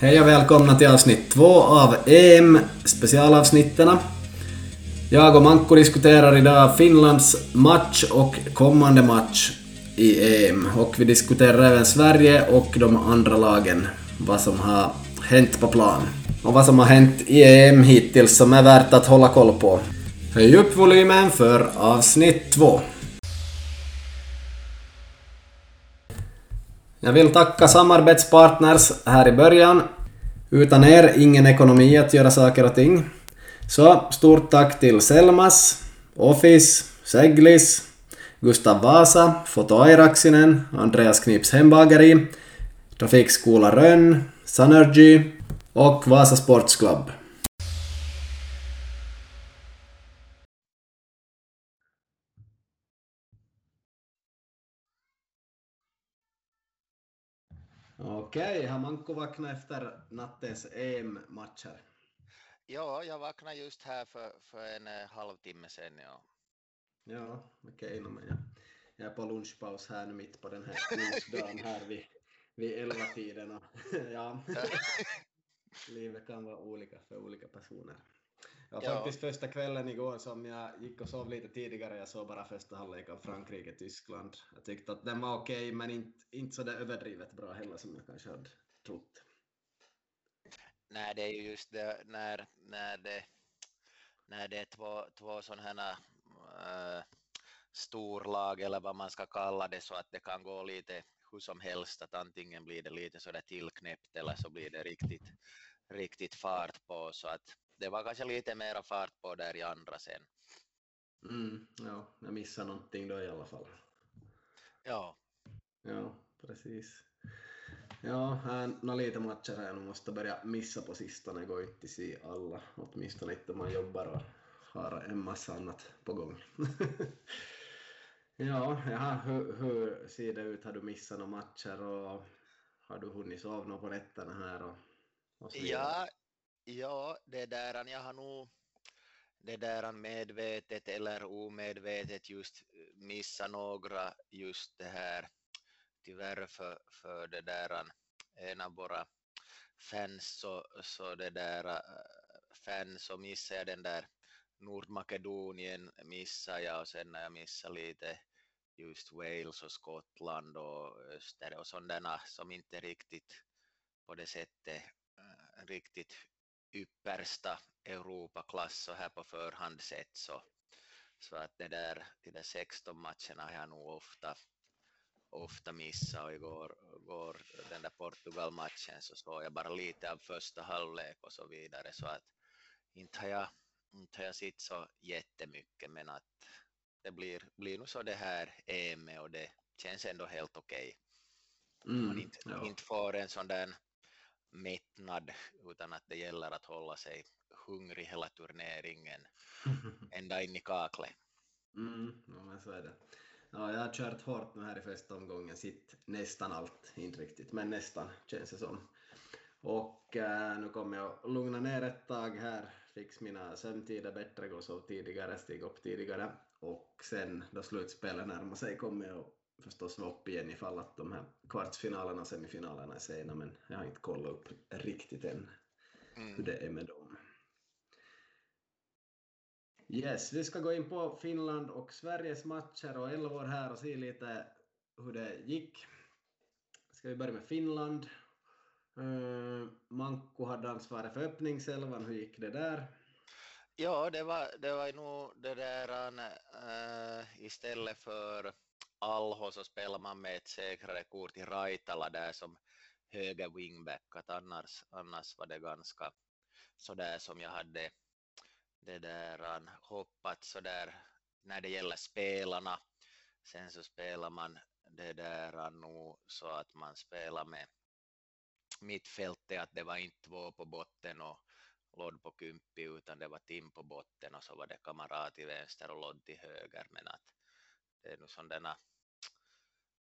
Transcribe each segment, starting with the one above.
Hej och välkomna till avsnitt två av EM specialavsnitten. Jag och Manko diskuterar idag Finlands match och kommande match i EM. Och vi diskuterar även Sverige och de andra lagen, vad som har hänt på plan. Och vad som har hänt i EM hittills som är värt att hålla koll på. Höj upp volymen för avsnitt två. Jag vill tacka samarbetspartners här i början. Utan er ingen ekonomi att göra saker och ting. Så stort tack till Selmas, Office, Seglis, Gustav Vasa, Foto Airaksinen, Andreas Knips hembageri, Trafikskola Rönn, Sanergy och Vasa Sports Club. Okej, har Manko vaknat efter nattens EM-matcher? Ja, jag vaknade just här för, för en eh, halvtimme sedan. Ja, Ja, okej, men jag, jag är på lunchpaus här nu mitt på den här onsdagen här vid, vid elva-tiden ja, livet kan vara olika för olika personer. Ja, Ja. faktiskt första kvällen igår som jag gick och sov lite tidigare, jag såg bara första halvlek av Frankrike-Tyskland. Jag tyckte att den var okej, men inte, inte så där överdrivet bra heller som jag kanske hade trott. Nej, det är ju just det när, när, det, när det är två, två sådana här äh, storlag eller vad man ska kalla det så att det kan gå lite hur som helst att antingen blir det lite sådär tillknäppt eller så blir det riktigt, riktigt fart på så att det var kanske lite mera fart på där i andra sen. Mm, ja, jag missade någonting då i alla fall. Ja, Ja, precis. Ja, här, några lite matcher här nog måste börja missa på sistone, går inte att se alla, åtminstone inte om man jobbar och har en massa annat på gång. ja, jaha, hur, hur ser det ut? Har du missat några matcher och har du hunnit sova på nätterna här och, och ja, ja det där jag har nog det där medvetet eller omedvetet just eh, missa några just det här. Tyvärr för, för det där en av våra fans så, så det där eh, fans så missade jag den där Nordmakedonien missade jag. Och sen när jag missade lite just Wales och Skottland och Öster och sådana som inte riktigt på det sättet eh, riktigt yppersta Europaklass så här på förhand sett så, så att det där, de där 16 matcherna har jag nog ofta, ofta missat och igår, igår den där Portugal-matchen så såg jag bara lite av första halvlek och så vidare så att inte har jag, inte har jag sett så jättemycket men att det blir, blir nog så det här EM och det känns ändå helt okej. Man Mm, inte, ja. inte får en sån där mättnad utan att det gäller att hålla sig hungrig hela turneringen ända in i kaklet. Mm, ja, men så är det. Ja, jag har kört hårt nu här i första omgången, sitt nästan allt, inte riktigt, men nästan känns det som. Och äh, nu kommer jag lugna ner ett tag här, fix mina sömntider bättre, gå och sov tidigare, stiga upp tidigare och sen då slutspelet närmar sig kommer jag förstås vara upp igen ifall att de här kvartsfinalerna och semifinalerna är sena, men jag har inte kollat upp riktigt än hur Mm. det är med dem. Yes, vi ska gå in på Finland och Sveriges matcher och elvor här och se lite hur det gick. Ska vi börja med Finland. Uh, Manko hade ansvaret för öppningselvan, hur gick det där? Ja, det var, det var nog det där äh, istället för Alho så spelar man med ett säkrare kort i Raitala där som höger wingback att annars, annars var det ganska sådär som jag hade det där hoppat sådär när det gäller spelarna. Sen så spelar man det där nog så att man spelar med mittfältet att det var inte två på botten och Lodd på kympi utan det var Tim på botten och så var det Kamara till vänster och Lodd till höger men att det är nu sådana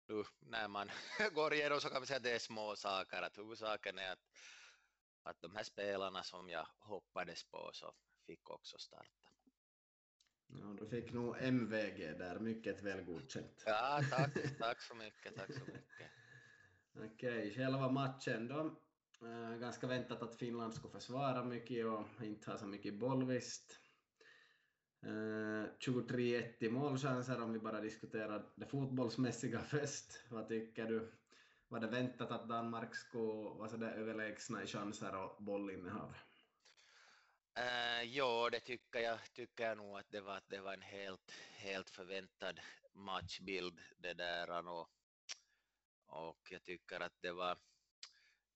nu när man går igenom så kan man säga att det är små saker att huvudsaken är att, att de här spelarna som jag hoppades på så fick också starta. Ja, du fick nog MVG där, mycket väl godkänt. Ja, tack, tack så mycket, tack så mycket. Okej, själva matchen då. Eh, ganska väntat att Finland skulle försvara mycket och inte ha så mycket bollvist. Eh, 23-1 i målchanser om vi bara diskuterar det fotbollsmässiga först. Vad tycker du? Var det väntat att Danmark skulle vara sådär överlägsna i chanser och bollinnehav? Uh, ja, det tycker jag, tycker jag nog att det var, det var en helt, helt förväntad matchbild det där och, och jag tycker att det var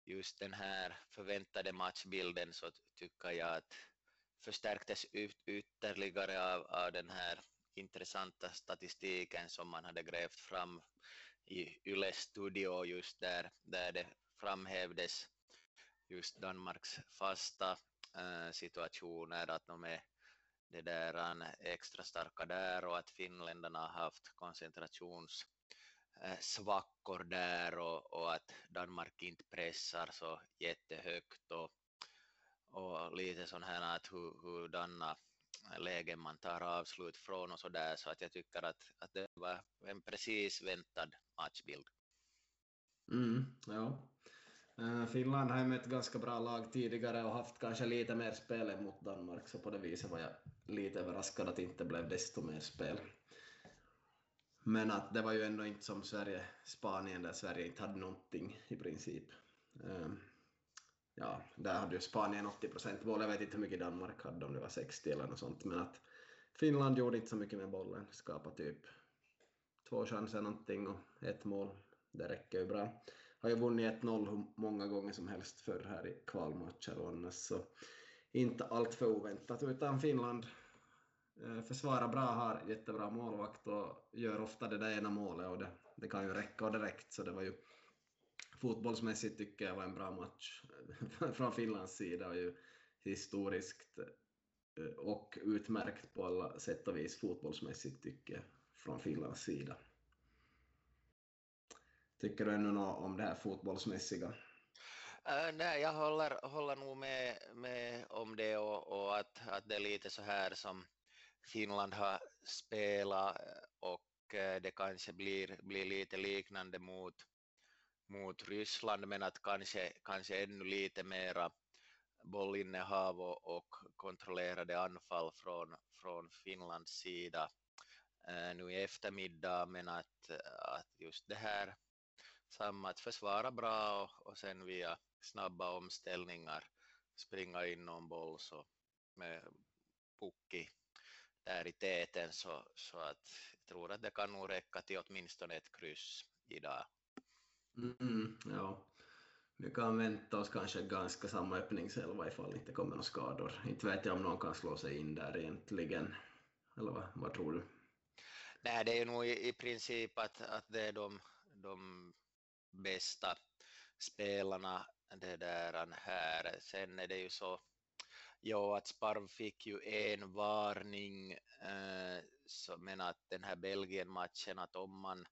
just den här förväntade matchbilden så tycker jag att förstärktes ut, ytterligare av, av den här intressanta statistiken som man hade grävt fram i Yles studio just där, där det framhävdes just Danmarks fasta äh, situationer, att de är det där äh, extra starka där och att finländarna har haft koncentrationssvackor eh, äh, där och, och, att Danmark inte pressar så jättehögt och, och lite sån här att hur, hurdana lägen man tar avslut från och så där så att jag tycker att, att det var en precis väntad matchbild. Mm, ja. Eh, Finland har ju mött ganska bra lag tidigare och haft kanske lite mer spel än mot Danmark, så på det viset var jag lite överraskad att det inte blev desto mer spel. Men att det var ju ändå inte som Sverige-Spanien där Sverige inte hade någonting i princip. Eh, ja, där hade ju Spanien 80 procent boll. Jag vet inte hur mycket Danmark hade, om det var 60 eller något sånt, men att Finland gjorde inte så mycket med bollen, skapade typ två chanser någonting och ett mål. Det räcker ju bra. Har ju vunnit 1-0 hur många gånger som helst förr här i kvalmatcher och annars, så inte allt för oväntat, utan Finland eh, försvarar bra, har jättebra målvakt och gör ofta det där ena målet och det, det kan ju räcka och direkt, så det var ju fotbollsmässigt tycker jag var en bra match från Finlands sida och ju historiskt eh, och utmärkt på alla sätt och vis fotbollsmässigt tycker jag från Finlands sida. Tycker du ännu något om det här fotbollsmässiga? Uh, nej, jag håller, håller nog med, med om det och, och att, att det är lite så här som Finland har spelat eh, och eh, det kanske blir, blir lite liknande mot, mot Ryssland men att kanske, kanske ännu lite mera bollinnehav och, och kontrollerade anfall från, från Finlands sida eh, nu i eftermiddag men att, eh, att just det här samma att försvara bra och, och sen via snabba omställningar springa in någon boll så med Pukki där i täten så, så att jag tror att det kan nog räcka till åtminstone ett kryss idag. Mm, ja, vi kan vänta oss kanske ganska samma öppningselva ifall det inte kommer några skador. Inte vet jag om någon kan slå sig in där egentligen. Eller vad, vad tror du? Nej, det är nog i, i princip att, att det är de, de bästa spelarna det där här. Sen är det ju så Ja, att Sparv fick ju en varning, eh, så, men att den här Belgien-matchen, att om man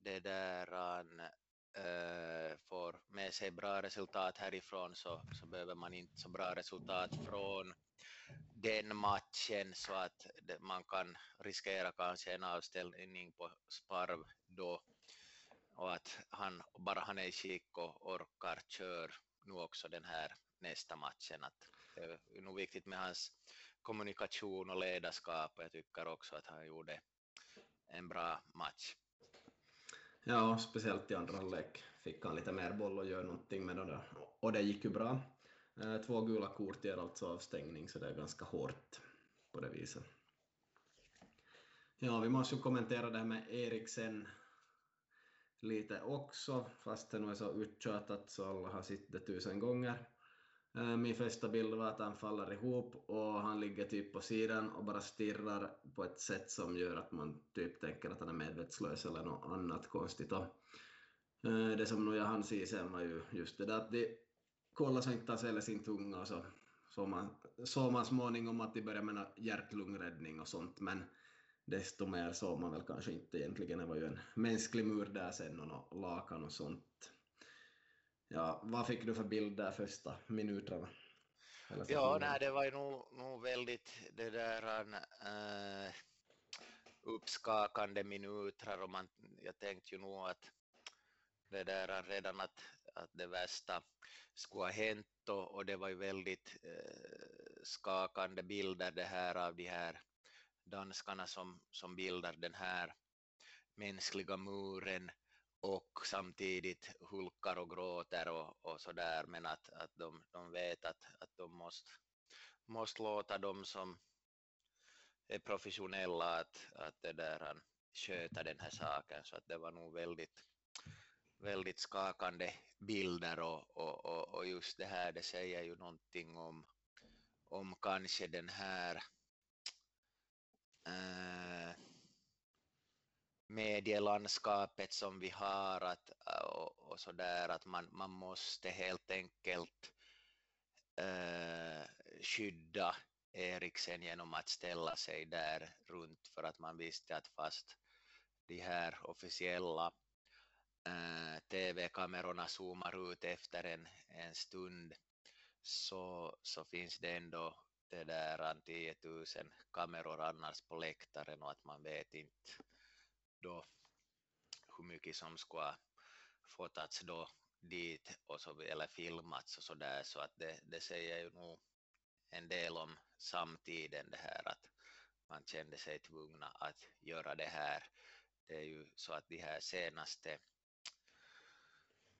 det där eh, Eh, får med sig bra resultat härifrån så, så behöver man inte så bra resultat från den matchen så att man kan riskera kanske en avställning på Sparv då och att han, bara han är i skick och orkar kör nu också den här nästa matchen. Att det är nog viktigt med hans kommunikation och ledarskap och jag tycker också att han gjorde en bra match. Ja, speciellt i andra halvlek fick han lite mer boll och gör någonting med det och det gick ju bra. Eh, två gula kort ger alltså avstängning så det är ganska hårt på det viset. Ja, vi måste ju kommentera det här med Eriksen lite också, fast det nu är så uttjatat så alla har sett det tusen gånger. Eh, min första bild var att han faller ihop och han ligger typ på sidan och bara stirrar på ett sätt som gör att man typ tänker att han är medvetslös eller något annat konstigt. Och eh, det som nog jag hann se sen var ju just det där att de kollade så inte han sin tunga och så såg man, såg man småningom att de började med hjärt-lungräddning och sånt men desto mer såg man väl kanske inte egentligen. Det var ju en mänsklig mur där sen och något lakan och sånt. Ja, vad fick du för bild där första minuterna? Ja, nej, det var ju nog, nog väldigt det där äh, uppskakande minuter och man, jag tänkte ju nog att det där redan att, att det värsta skulle ha hänt och, och det var ju väldigt eh, skakande bilder det här av de här danskarna som, som bildar den här mänskliga muren och samtidigt hulkar och gråter och, och så där men att, att de, de vet att, att de måste, måste låta de som är professionella att, att det där, sköta den här saken. Så att det var nog väldigt, väldigt skakande bilder och, och, och, och just det här det säger ju någonting om, om kanske den här äh, medielandskapet som vi har att, och, och så där att man, man måste helt enkelt äh, skydda Eriksen genom att ställa sig där runt för att man visste att fast de här officiella eh, äh, TV-kamerorna zoomar ut efter en, en stund så, så finns det ändå det där 10 000 kameror annars på läktaren och att man vet inte då hur mycket som ska fotats då dit och så, eller filmats och så där så att det, det säger ju nog en del om samtiden det här att man kände sig tvungna att göra det här. Det är ju så att de här senaste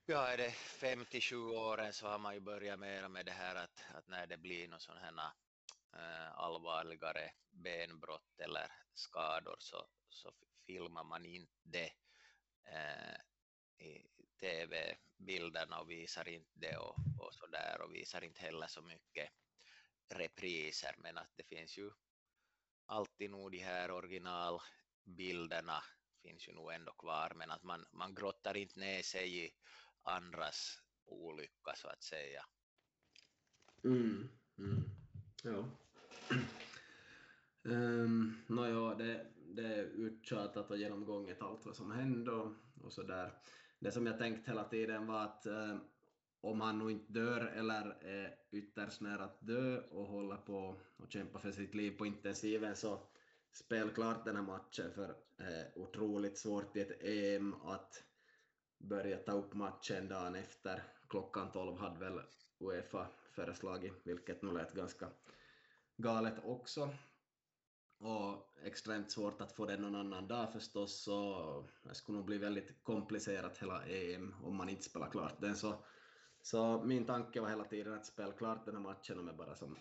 ja, är det 57 åren så har man ju börjat mera med det här att, att när det blir någon sån här äh, allvarligare benbrott eller skador så, så filmar man inte eh, i tv-bilderna och visar inte det och, och så där och visar inte heller så mycket repriser men att det finns ju alltid nog de här originalbilderna finns ju nog ändå kvar men att man, man grottar inte ner sig i andras olycka så att säga. Mm, mm. Ja. Ehm, um, Nåja, det, det är uttjatat och genomgånget allt vad som hände och, och så där. Det som jag tänkt hela tiden var att eh, om han nu inte dör eller är ytterst nära att dö och håller på och kämpar för sitt liv på intensiven så spel klart den här matchen för eh, otroligt svårt i ett EM att börja ta upp matchen dagen efter. Klockan 12 hade väl Uefa föreslagit, vilket nog lät ganska galet också. Och extremt svårt att få det någon annan dag förstås, så det skulle nog bli väldigt komplicerat hela EM om man inte spelar klart den. Så så min tanke var hela tiden att spela klart den här matchen om det bara som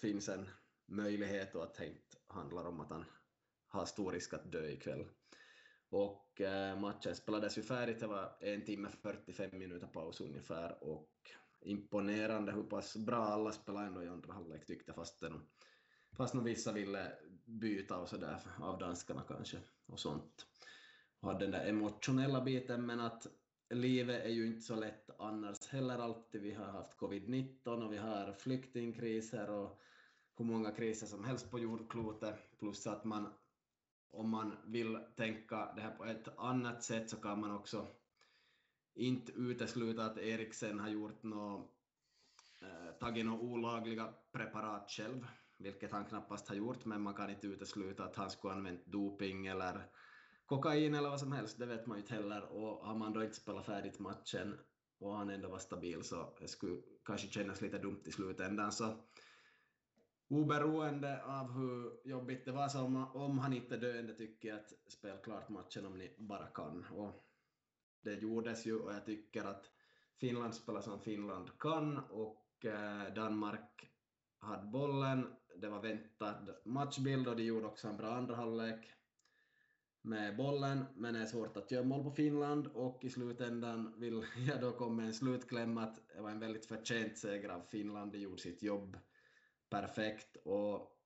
finns en möjlighet och att det inte handlar om att han har stor risk att dö ikväll. Och eh, matchen spelades ju färdigt, det var en timme 45 minuter paus ungefär och imponerande hur pass bra alla spelade ändå i andra halvlek tyckte fast det fast nog vissa ville byta och sådär av danskarna kanske och sånt. Och hade den där emotionella biten men att livet är ju inte så lätt annars heller alltid. Vi har haft covid-19 och vi har flyktingkriser och hur många kriser som helst på jordklotet, plus att man om man vill tänka det här på ett annat sätt så kan man också inte utesluta att Eriksen har gjort något, eh, tagit några olagliga preparat själv, vilket han knappast har gjort, men man kan inte utesluta att han skulle använt doping eller kokain eller vad som helst, det vet man ju inte heller. Och har man då inte spelat färdigt matchen och han ändå var stabil så det skulle kanske kännas lite dumt i slutändan. Så oberoende av hur jobbigt det var, så om, om han inte är döende tycker jag att spela klart matchen om ni bara kan. Och det gjordes ju och jag tycker att Finland spelar som Finland kan och eh, Danmark hade bollen. Det var väntad matchbild och de gjorde också en bra andra halvlek med bollen, men det är svårt att göra mål på Finland och i slutändan vill jag då komma med en slutkläm att det var en väldigt förtjänt seger av Finland, de gjorde sitt jobb perfekt och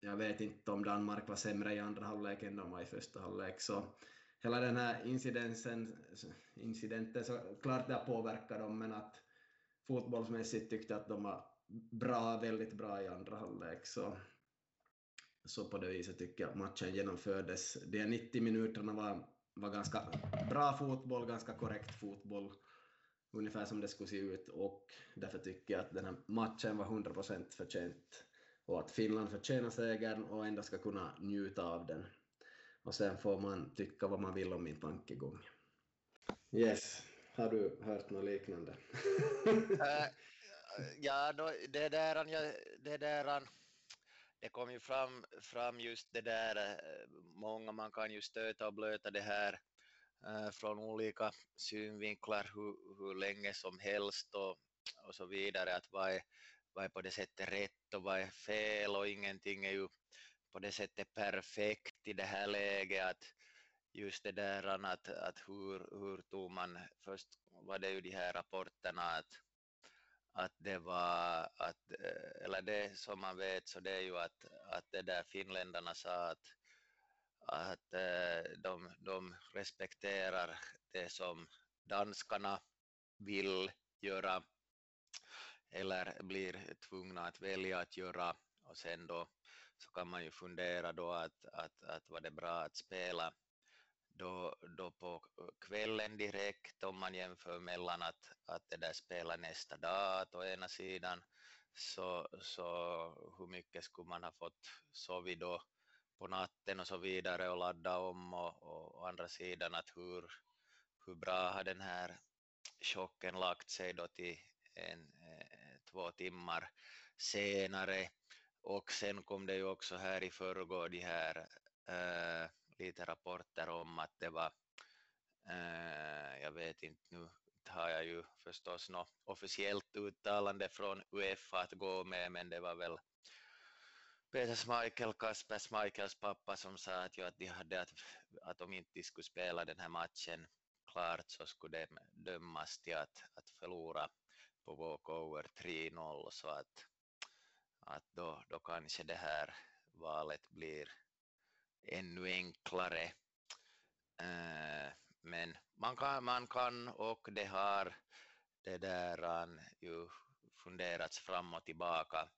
jag vet inte om Danmark var sämre i andra halvlek än de var i första halvlek, så hela den här incidenten, incidenten så klart det har påverkat dem, men att fotbollsmässigt tyckte jag att de var bra, väldigt bra i andra halvlek, så så på det viset tycker jag att matchen genomfördes. De 90 minuterna var, var ganska bra fotboll, ganska korrekt fotboll, ungefär som det skulle se ut och därför tycker jag att den här matchen var 100% förtjänt och att Finland förtjänar segern och ändå ska kunna njuta av den. Och sen får man tycka vad man vill om min tankegång. Yes, Har du hört något liknande? Eh, ja, det där, det där det kom ju fram, fram just det där, eh, många man kan ju stöta och blöta det här eh, från olika synvinklar hur, hur länge som helst och, och så vidare, att vad är, vad är på det sättet rätt och vad är fel och ingenting är ju på det sättet perfekt i det här läget att just det där att, att hur, hur tog man, först var det ju de här rapporterna att, att det var, att, eh, eller det som man vet så det är ju att, att det där finländarna sa att, att eh, de, de respekterar det som danskarna vill göra eller blir tvungna att välja att göra. Och sen då så kan man ju fundera då att, att, att var det bra att spela då, då på kvällen direkt om man jämför mellan att, att det där spela nästa dag å ena sidan så, så hur mycket skulle man ha fått sovit då på natten och så vidare och ladda om och, och å andra sidan att hur, hur bra har den här chocken lagt sig då till en, eh, två timmar senare? Och sen kom det ju också här i förrgår de här äh, lite rapporter om att det var, eh, jag vet inte nu har jag ju förstås något officiellt uttalande från Uefa att gå med, men det var väl Peter Schmeichel, Kasper Schmeichels pappa som sa att, ju att de hade att, att om inte skulle spela den här matchen. Klart så skulle de dömas till att, att förlora på walkover 3-0 så att, att då, då kanske det här valet blir ännu enklare. Men man kan, man kan och det har det där ju funderats fram och tillbaka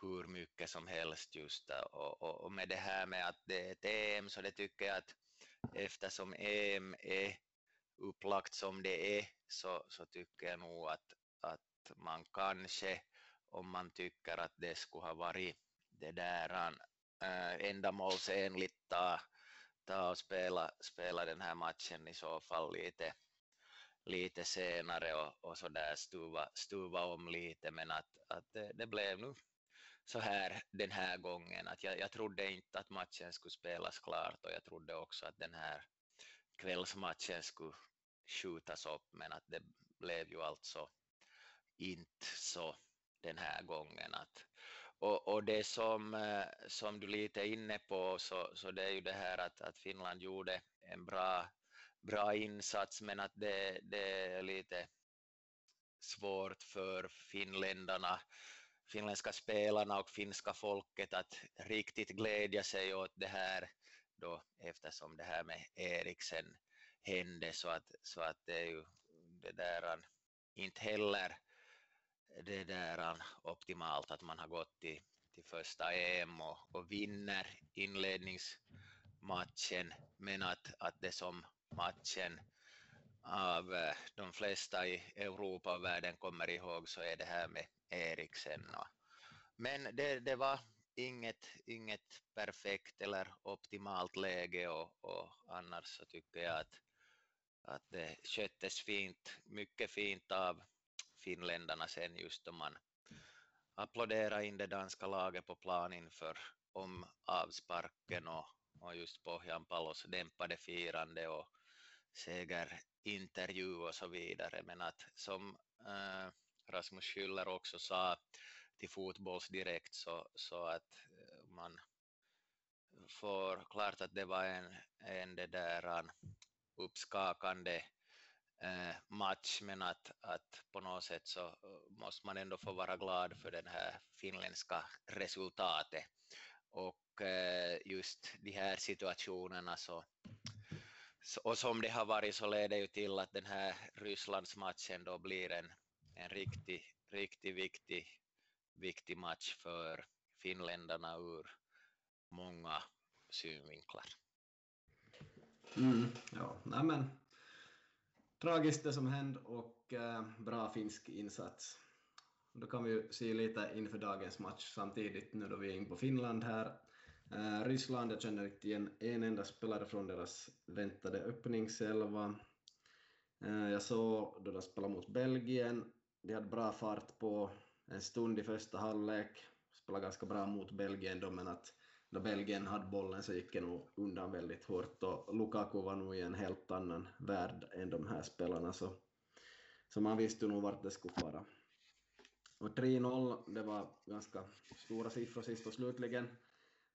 hur mycket som helst just och, och, och, med det här med att det är ett EM så det tycker jag att eftersom EM är upplagt som det är så, så tycker jag nog att, att man kanske om man tycker att det skulle ha varit det där äh, ändamålsenligt ta, ta och spela, spela den här matchen i så fall lite, lite senare och, och så där stuva, stuva om lite men att, att det, det blev nu så här den här gången att jag, jag trodde inte att matchen skulle spelas klart och jag trodde också att den här kvällsmatchen skulle skjutas upp men att det blev ju alltså inte så den här gången. Att, och, och det som, eh, som du lite är inne på så, så det är ju det här att, att Finland gjorde en bra, bra insats men att det, det är lite svårt för finländarna finländska spelarna och finska folket att riktigt glädja sig åt det här då eftersom det här med Eriksen hände. Så att, så att det är ju det där inte heller det där optimalt att man har gått till, till första EM och, och vinner inledningsmatchen men att, att det som matchen av eh, de flesta i Europa och världen kommer ihåg så är det här med Eriksen. Men det, det var inget, inget perfekt eller optimalt läge och, och annars så tycker jag att, att det sköttes fint, mycket fint av finländarna sen just då man applåderade in det danska laget på plan inför om avsparken och, och just Pohjanpalos dämpade firande och segerintervju och så vidare. Men att som äh, Rasmus Schüller också sa till Fotbollsdirekt så, så att eh, man får klart att det var en, en det där eh, uppskakande Eh, match men att, att på något sätt så eh, måste man ändå få vara glad för det här finländska resultatet och eh, just de här situationerna så och som det har varit så leder ju till att den här Rysslandsmatchen då blir en, en riktigt riktig viktig, viktig match för finländarna ur många synvinklar. Mm, ja, nej men tragiskt det som hände och eh, bra finsk insats. Då kan vi ju se lite inför dagens match samtidigt nu då vi är in på Finland här. Eh, Ryssland, jag känner inte igen en enda spelare från deras väntade öppningselva. Eh, jag såg då de spelade mot Belgien, de hade bra fart på en stund i första halvlek, spelade ganska bra mot Belgien då, men att när Belgien hade bollen så gick det nog undan väldigt hårt och Lukaku var nog i en helt annan värld än de här spelarna så, så man visste nog vart det skulle fara. Och 3-0, det var ganska stora siffror sist och slutligen.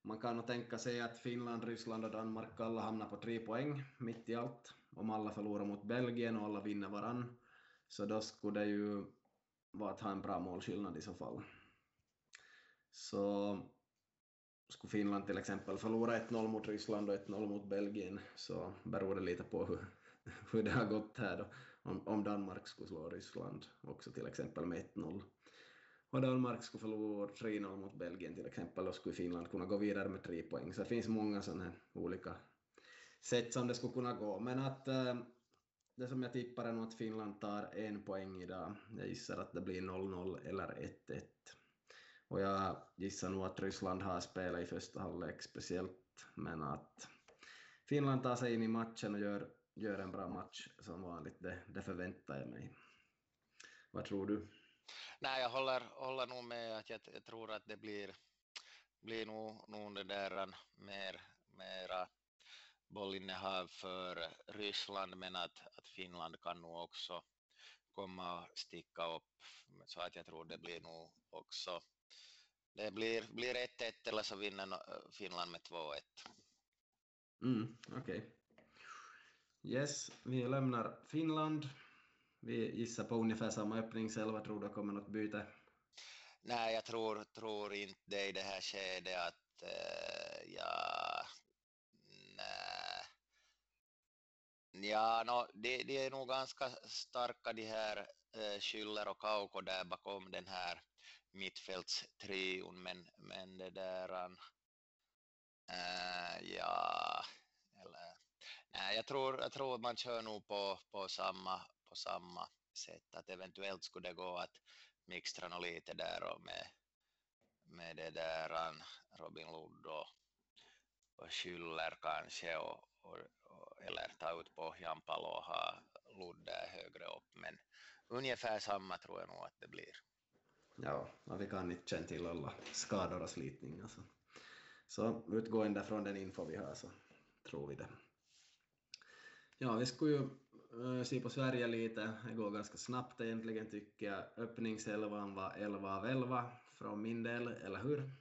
Man kan nog tänka sig att Finland, Ryssland och Danmark alla hamnar på tre poäng mitt i allt. Om alla förlorar mot Belgien och alla vinner varann. Så då skulle det ju vara att ha en bra målskillnad i så fall. Så skulle Finland till exempel förlora 1-0 mot Ryssland och 1-0 mot Belgien så beror det lite på hur, hur det har gått här då. Om, om Danmark skulle slå Ryssland också till exempel med 1-0 och Danmark skulle förlora 3-0 mot Belgien till exempel, då skulle Finland kunna gå vidare med tre poäng. Så det finns många sådana här olika sätt som det skulle kunna gå. Men att äh, det som jag tippar är nog att Finland tar en poäng idag. Jag gissar att det blir 0-0 eller 1-1. Och jag gissar nog att Ryssland har spelat i första halvlek speciellt, men att Finland tar sig in i matchen och gör, gör en bra match som vanligt, det, det förväntar jag mig. Vad tror du? Nej, jag håller, håller nog med att jag, jag tror att det blir, blir nog, nog det där mer, mera bollinnehav för Ryssland, men att, att Finland kan nog också komma och sticka upp, så att jag tror det blir nog också det blir, blir 1-1 eller så vinner Finland med 2-1. Mm, Okej. Okay. Yes, vi lämnar Finland vi gissar på ungefär samma öppning själva, tror du kommer något byte? Nej, jag tror, tror inte det i det här skedet att äh, ja, nej. Ja, no, de, de är nog ganska starka de här äh, Schüller och Kauko där bakom den här mittfältstrion, men, men det där ähm, äh, ja, eller nej, jag tror, jag tror man kör nog på, på samma på samma sätt, att eventuellt skulle det gå att mixtra något lite där och med, med det där ähm, Robin Ludd och, och Schüller kanske och, och, och, eller ta ut på Pohjanpalo och ha Ludd där högre upp, men ungefär samma tror jag nog att det blir. Ja, och vi kan inte känna till alla skador och slitningar. Så, så utgående från den info vi har så tror vi det. Ja, vi skulle ju Eh, se på Sverige lite. Det går ganska snabbt egentligen tycker jag. Öppningselvan var 11 av 11 från min del, eller hur?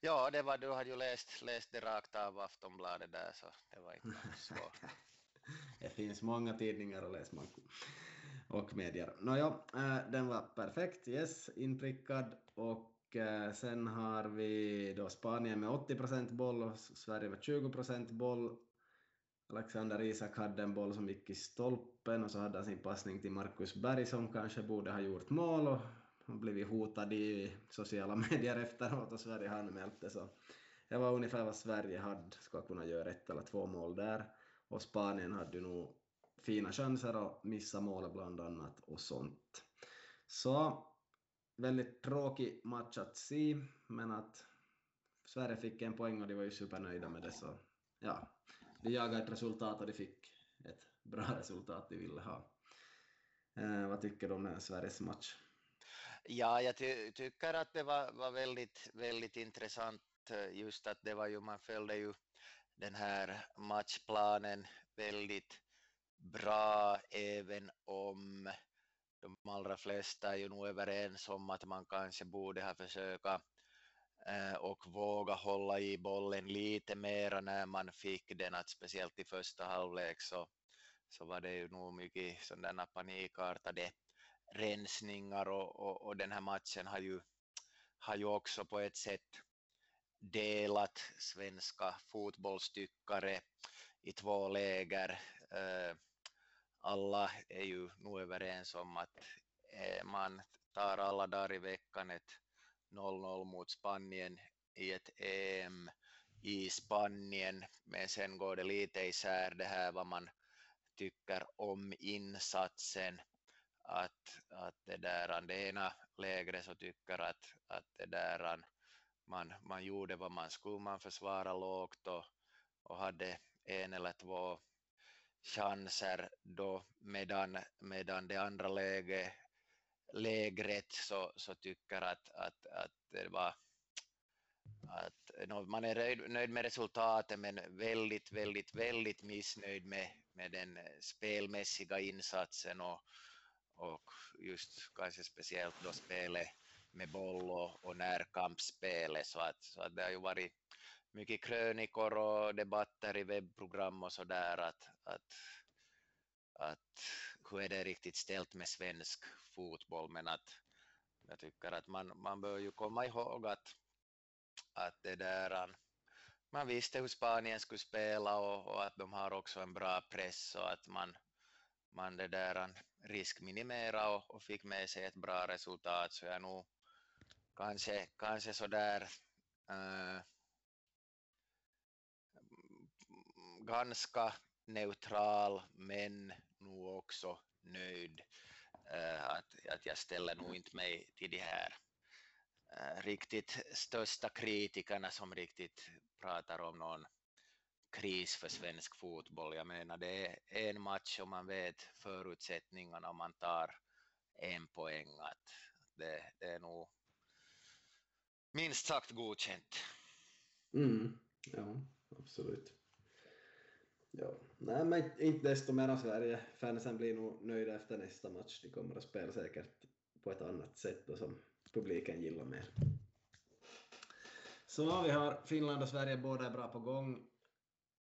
Ja, det var, du hade ju läst, läst det rakt av Aftonbladet där, så det var inte svårt. det finns många tidningar att läsa och medier. Nåja, äh, eh, den var perfekt, yes, inprickad. Och äh, sen har vi då Spanien med 80 procent boll och Sverige med 20 procent boll. Alexander Isak hade en boll som gick i stolpen och så hade han sin passning till Marcus Berg som kanske borde ha gjort mål och han blivit hotad i sociala medier efteråt och Sverige har anmält det så det var ungefär vad Sverige hade, ska kunna göra ett eller två mål där. Och Spanien hade ju nog fina chanser och missa mål bland annat och sånt. Så väldigt tråkig match att se, men att Sverige fick en poäng och de var ju supernöjda med det så ja, de jagade ett resultat och de fick ett bra resultat de ville ha. Eh, vad tycker du om Sveriges match? Ja, jag ty tycker att det var, var väldigt, väldigt intressant eh, just att det var ju, man följde ju den här matchplanen väldigt bra även om de allra flesta är ju nog överens om att man kanske borde ha försökt Eh, och våga hålla i bollen lite mera när man fick den, att speciellt i första halvlek så, så var det ju nog mycket sådana panikartade rensningar och, och, och, den här matchen har ju, har ju också på ett sätt delat svenska fotbollstyckare i två läger. Eh, alla är ju nu överens om att eh, man tar alla dagar i veckan ett 0-0 mot Spanien i ett EM i Spanien, men sen går det lite isär det här vad man tycker om insatsen. Att, att det där, det ena lägret så tycker att, att det där, man, man gjorde vad man skulle, man försvarade lågt och, och hade en eller två chanser då medan, medan det andra läge, lägret så, så tycker att, att, att det var att no, man är nöjd, nöjd med resultatet men väldigt, väldigt, väldigt missnöjd med, med den spelmässiga insatsen och, och just kanske speciellt då spelet med boll och, och närkampsspelet. Så att, så att det har ju varit mycket krönikor och debatter i webbprogram och sådär att, att, att hur är det riktigt ställt med svensk fotboll? Men att jag tycker att man, man bör ju komma ihåg att, att det där man visste hur Spanien skulle spela och, och, att de har också en bra press och att man, man det där riskminimera och, och fick med sig ett bra resultat. Så jag nog kanske, kanske sådär äh, ganska neutral men nog också nöjd. Eh, att, att jag ställer nog inte mig till de här eh, riktigt största kritikerna som riktigt pratar om någon kris för svensk fotboll. Jag menar det är en match och man vet förutsättningarna och man tar en poäng. Att det, det är nog minst sagt godkänt. Mm, ja, absolut. Ja, nej men inte desto mer Sverige. Fansen blir nog nöjda efter nästa match. De kommer att spela säkert på ett annat sätt och som publiken gillar mer. Så vi har Finland och Sverige båda är bra på gång.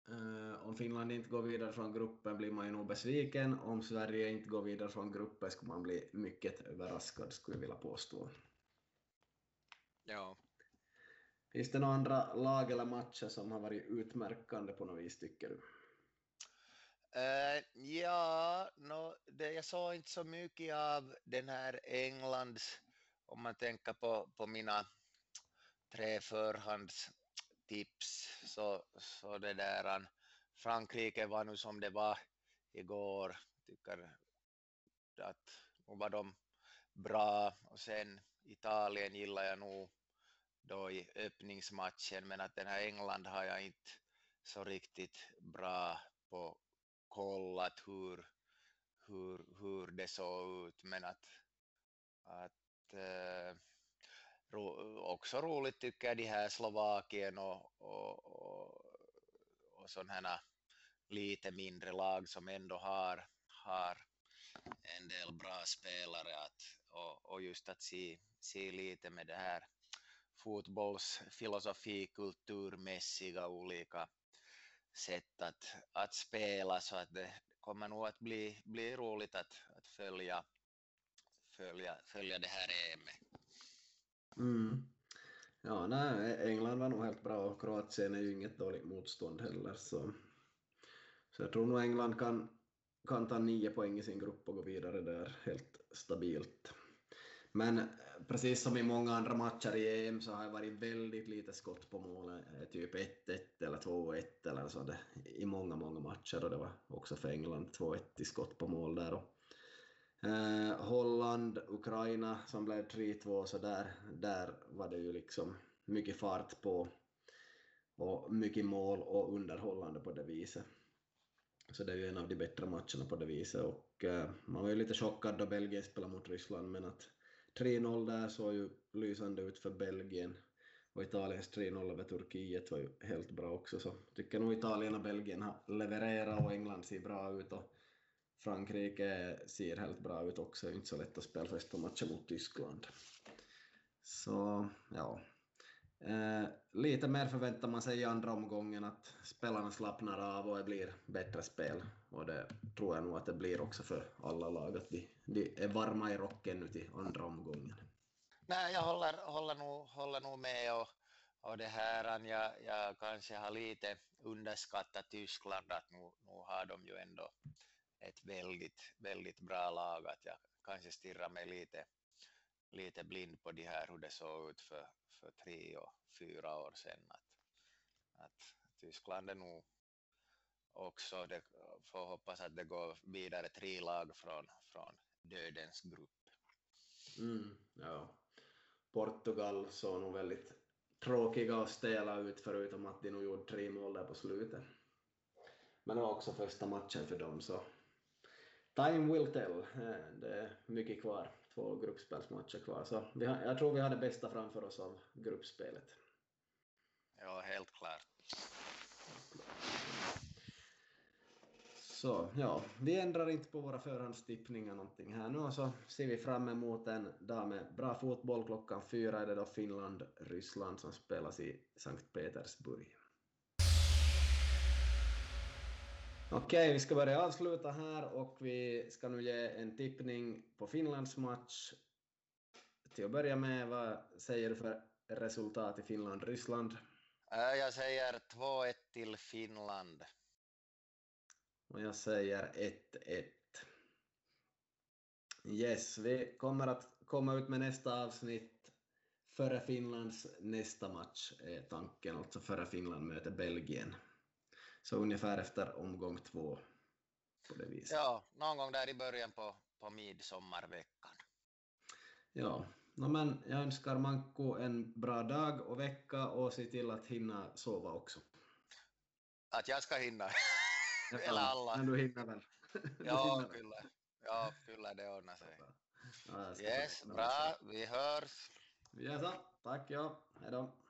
Uh, om Finland inte går vidare från gruppen blir man ju nog besviken. Om Sverige inte går vidare från gruppen skulle man bli mycket överraskad, skulle jag vilja påstå. Ja. Finns det några andra lag eller matcher som har varit utmärkande på något vis, tycker du? Uh, ja, no, det, jag såg inte så mycket av den här Englands, om man tänker på, på mina tre förhandstips, så, så det där, Frankrike var nu som det var igår, tycker att nu var de bra och sen Italien gillar jag nog då i öppningsmatchen, men att den här England har jag inte så riktigt bra på kollat hur, hur, hur det såg ut, men att, att äh, ro, också roligt tycker jag de här Slovakien och, och, och, och sådana lite mindre lag som ändå har, har en del bra spelare att, och, och just att se, se lite med det här fotbollsfilosofi, kulturmässiga olika sätt att, att spela så att det kommer nog att bli, bli roligt att, att följa, följa, följa det här EMet. Mm. Ja, nej, England var nog helt bra och Kroatien är ju inget dåligt motstånd heller så, så jag tror nog England kan, kan ta nio poäng i sin grupp och gå vidare där helt stabilt. Men precis som i många andra matcher i EM så har det varit väldigt lite skott på mål, eh, typ 1-1 eller 2-1 eller så det, i många, många matcher och det var också för England 2-1 i skott på mål där. Och, eh, Holland, Ukraina som blev 3-2 så där, där var det ju liksom mycket fart på och mycket mål och underhållande på det viset. Så det är ju en av de bättre matcherna på det viset och eh, man var ju lite chockad då Belgien spelade mot Ryssland men att 3-0 där såg ju lysande ut för Belgien. Och Italiens 3-0 över Turkiet var ju helt bra också så tycker nog Italien och Belgien har levererat och England ser bra ut och Frankrike ser helt bra ut också, det är inte så lätt att spela första matchen mot Tyskland. Så ja, eh, lite mer förväntar man sig i andra omgången att spelarna slappnar av och det blir bättre spel och det tror jag nog att det blir också för alla lag att de, de är varma i rocken nu till andra omgången. Nej, jag håller, håller, nog, håller nog med och, och det här, jag, jag kanske har lite underskattat Tyskland att nu, nu har de ju ändå ett väldigt, väldigt bra lag att jag kanske stirrar mig lite, lite blind på det här hur det såg ut för, för tre och fyra år sedan. Att, att Tyskland är nog också, det, får hoppas att det går vidare tre lag från, från dödens grupp. Mm, ja. Portugal såg nog väldigt tråkiga och stela ut förutom att de nog gjorde tre mål där på slutet. Men det var också första matchen för dem, så time will tell. Eh, det är mycket kvar, två gruppspelsmatcher kvar, så jag tror vi har det bästa framför oss av gruppspelet. Ja, helt klart. Så ja, vi ändrar inte på våra förhandstippningar någonting här nu och så ser vi fram emot en dag med bra fotboll. Klockan fyra är det då Finland-Ryssland som spelas i Sankt Petersburg. Okej, vi ska börja avsluta här och vi ska nu ge en tippning på Finlands match. Till att börja med, vad säger du för resultat i Finland-Ryssland? Äh, jag säger 2-1 till Finland. Och jag säger 1-1. Yes, vi kommer att komma ut med nästa avsnitt före Finlands nästa match, är tanken, alltså före Finland möter Belgien. Så ungefär efter omgång två på det viset. Ja, någon gång där i början på, på midsommarveckan. Ja, no, men jag önskar Manko en bra dag och vecka och se till att hinna sova också. Att jag ska hinna. Eller alla. Du hinner väl? Ja, hinner kyllä. Ja, kyllä det ordnar sig. Ja, yes, bra. Vi hörs. Vi gör så. Tack, ja. Hej då.